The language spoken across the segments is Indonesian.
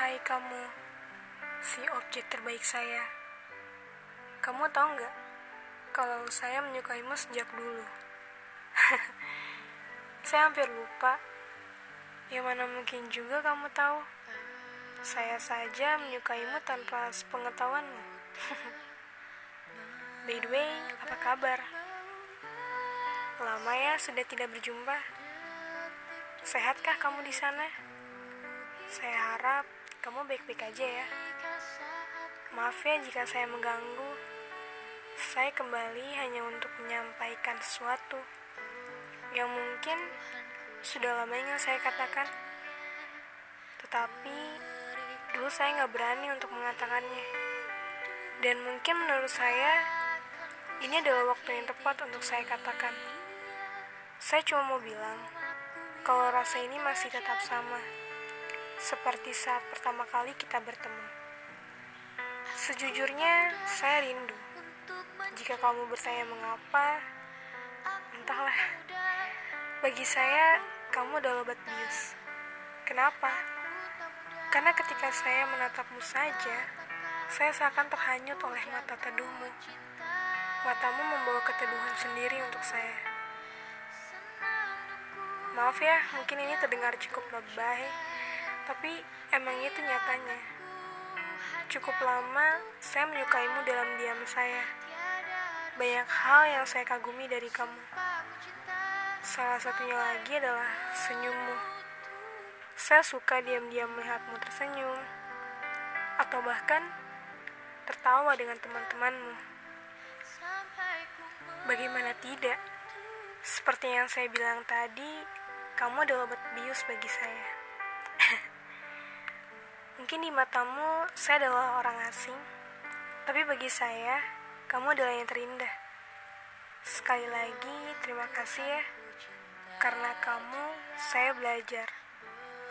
Hai kamu, si objek terbaik saya. Kamu tahu nggak kalau saya menyukaimu sejak dulu? saya hampir lupa. Yang mana mungkin juga kamu tahu. Saya saja menyukaimu tanpa sepengetahuanmu. By the way, apa kabar? Lama ya sudah tidak berjumpa. Sehatkah kamu di sana? Saya harap kamu baik-baik aja ya. Maaf ya jika saya mengganggu. Saya kembali hanya untuk menyampaikan sesuatu yang mungkin sudah lama ingin saya katakan. Tetapi dulu saya nggak berani untuk mengatakannya. Dan mungkin menurut saya ini adalah waktu yang tepat untuk saya katakan. Saya cuma mau bilang kalau rasa ini masih tetap sama seperti saat pertama kali kita bertemu. Sejujurnya, saya rindu. Jika kamu bertanya mengapa, entahlah. Bagi saya, kamu adalah obat bius. Kenapa? Karena ketika saya menatapmu saja, saya seakan terhanyut oleh mata teduhmu. Matamu membawa keteduhan sendiri untuk saya. Maaf ya, mungkin ini terdengar cukup lebay, tapi emang itu nyatanya. Cukup lama saya menyukaimu dalam diam saya. Banyak hal yang saya kagumi dari kamu. Salah satunya lagi adalah senyummu. Saya suka diam-diam melihatmu tersenyum. Atau bahkan tertawa dengan teman-temanmu. Bagaimana tidak? Seperti yang saya bilang tadi, kamu adalah obat bius bagi saya. Mungkin di matamu saya adalah orang asing, tapi bagi saya kamu adalah yang terindah. Sekali lagi terima kasih ya, karena kamu saya belajar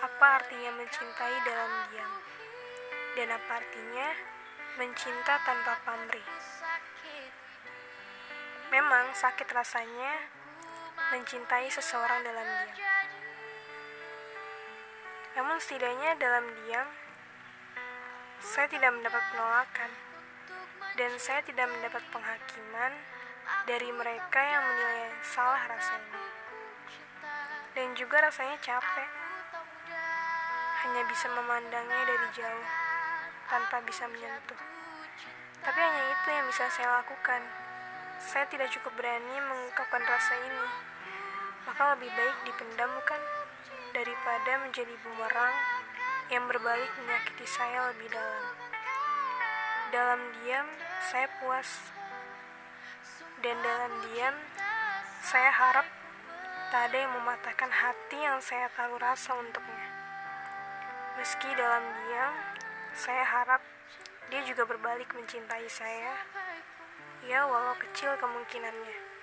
apa artinya mencintai dalam diam, dan apa artinya mencinta tanpa pamrih. Memang sakit rasanya mencintai seseorang dalam diam. Namun setidaknya dalam diam, saya tidak mendapat penolakan dan saya tidak mendapat penghakiman dari mereka yang menilai salah rasanya. Dan juga rasanya capek. Hanya bisa memandangnya dari jauh tanpa bisa menyentuh. Tapi hanya itu yang bisa saya lakukan. Saya tidak cukup berani mengungkapkan rasa ini. Maka lebih baik dipendam bukan daripada menjadi bumerang yang berbalik menyakiti saya lebih dalam. Dalam diam, saya puas. Dan dalam diam, saya harap tak ada yang mematahkan hati yang saya taruh rasa untuknya. Meski dalam diam, saya harap dia juga berbalik mencintai saya. Ya, walau kecil kemungkinannya.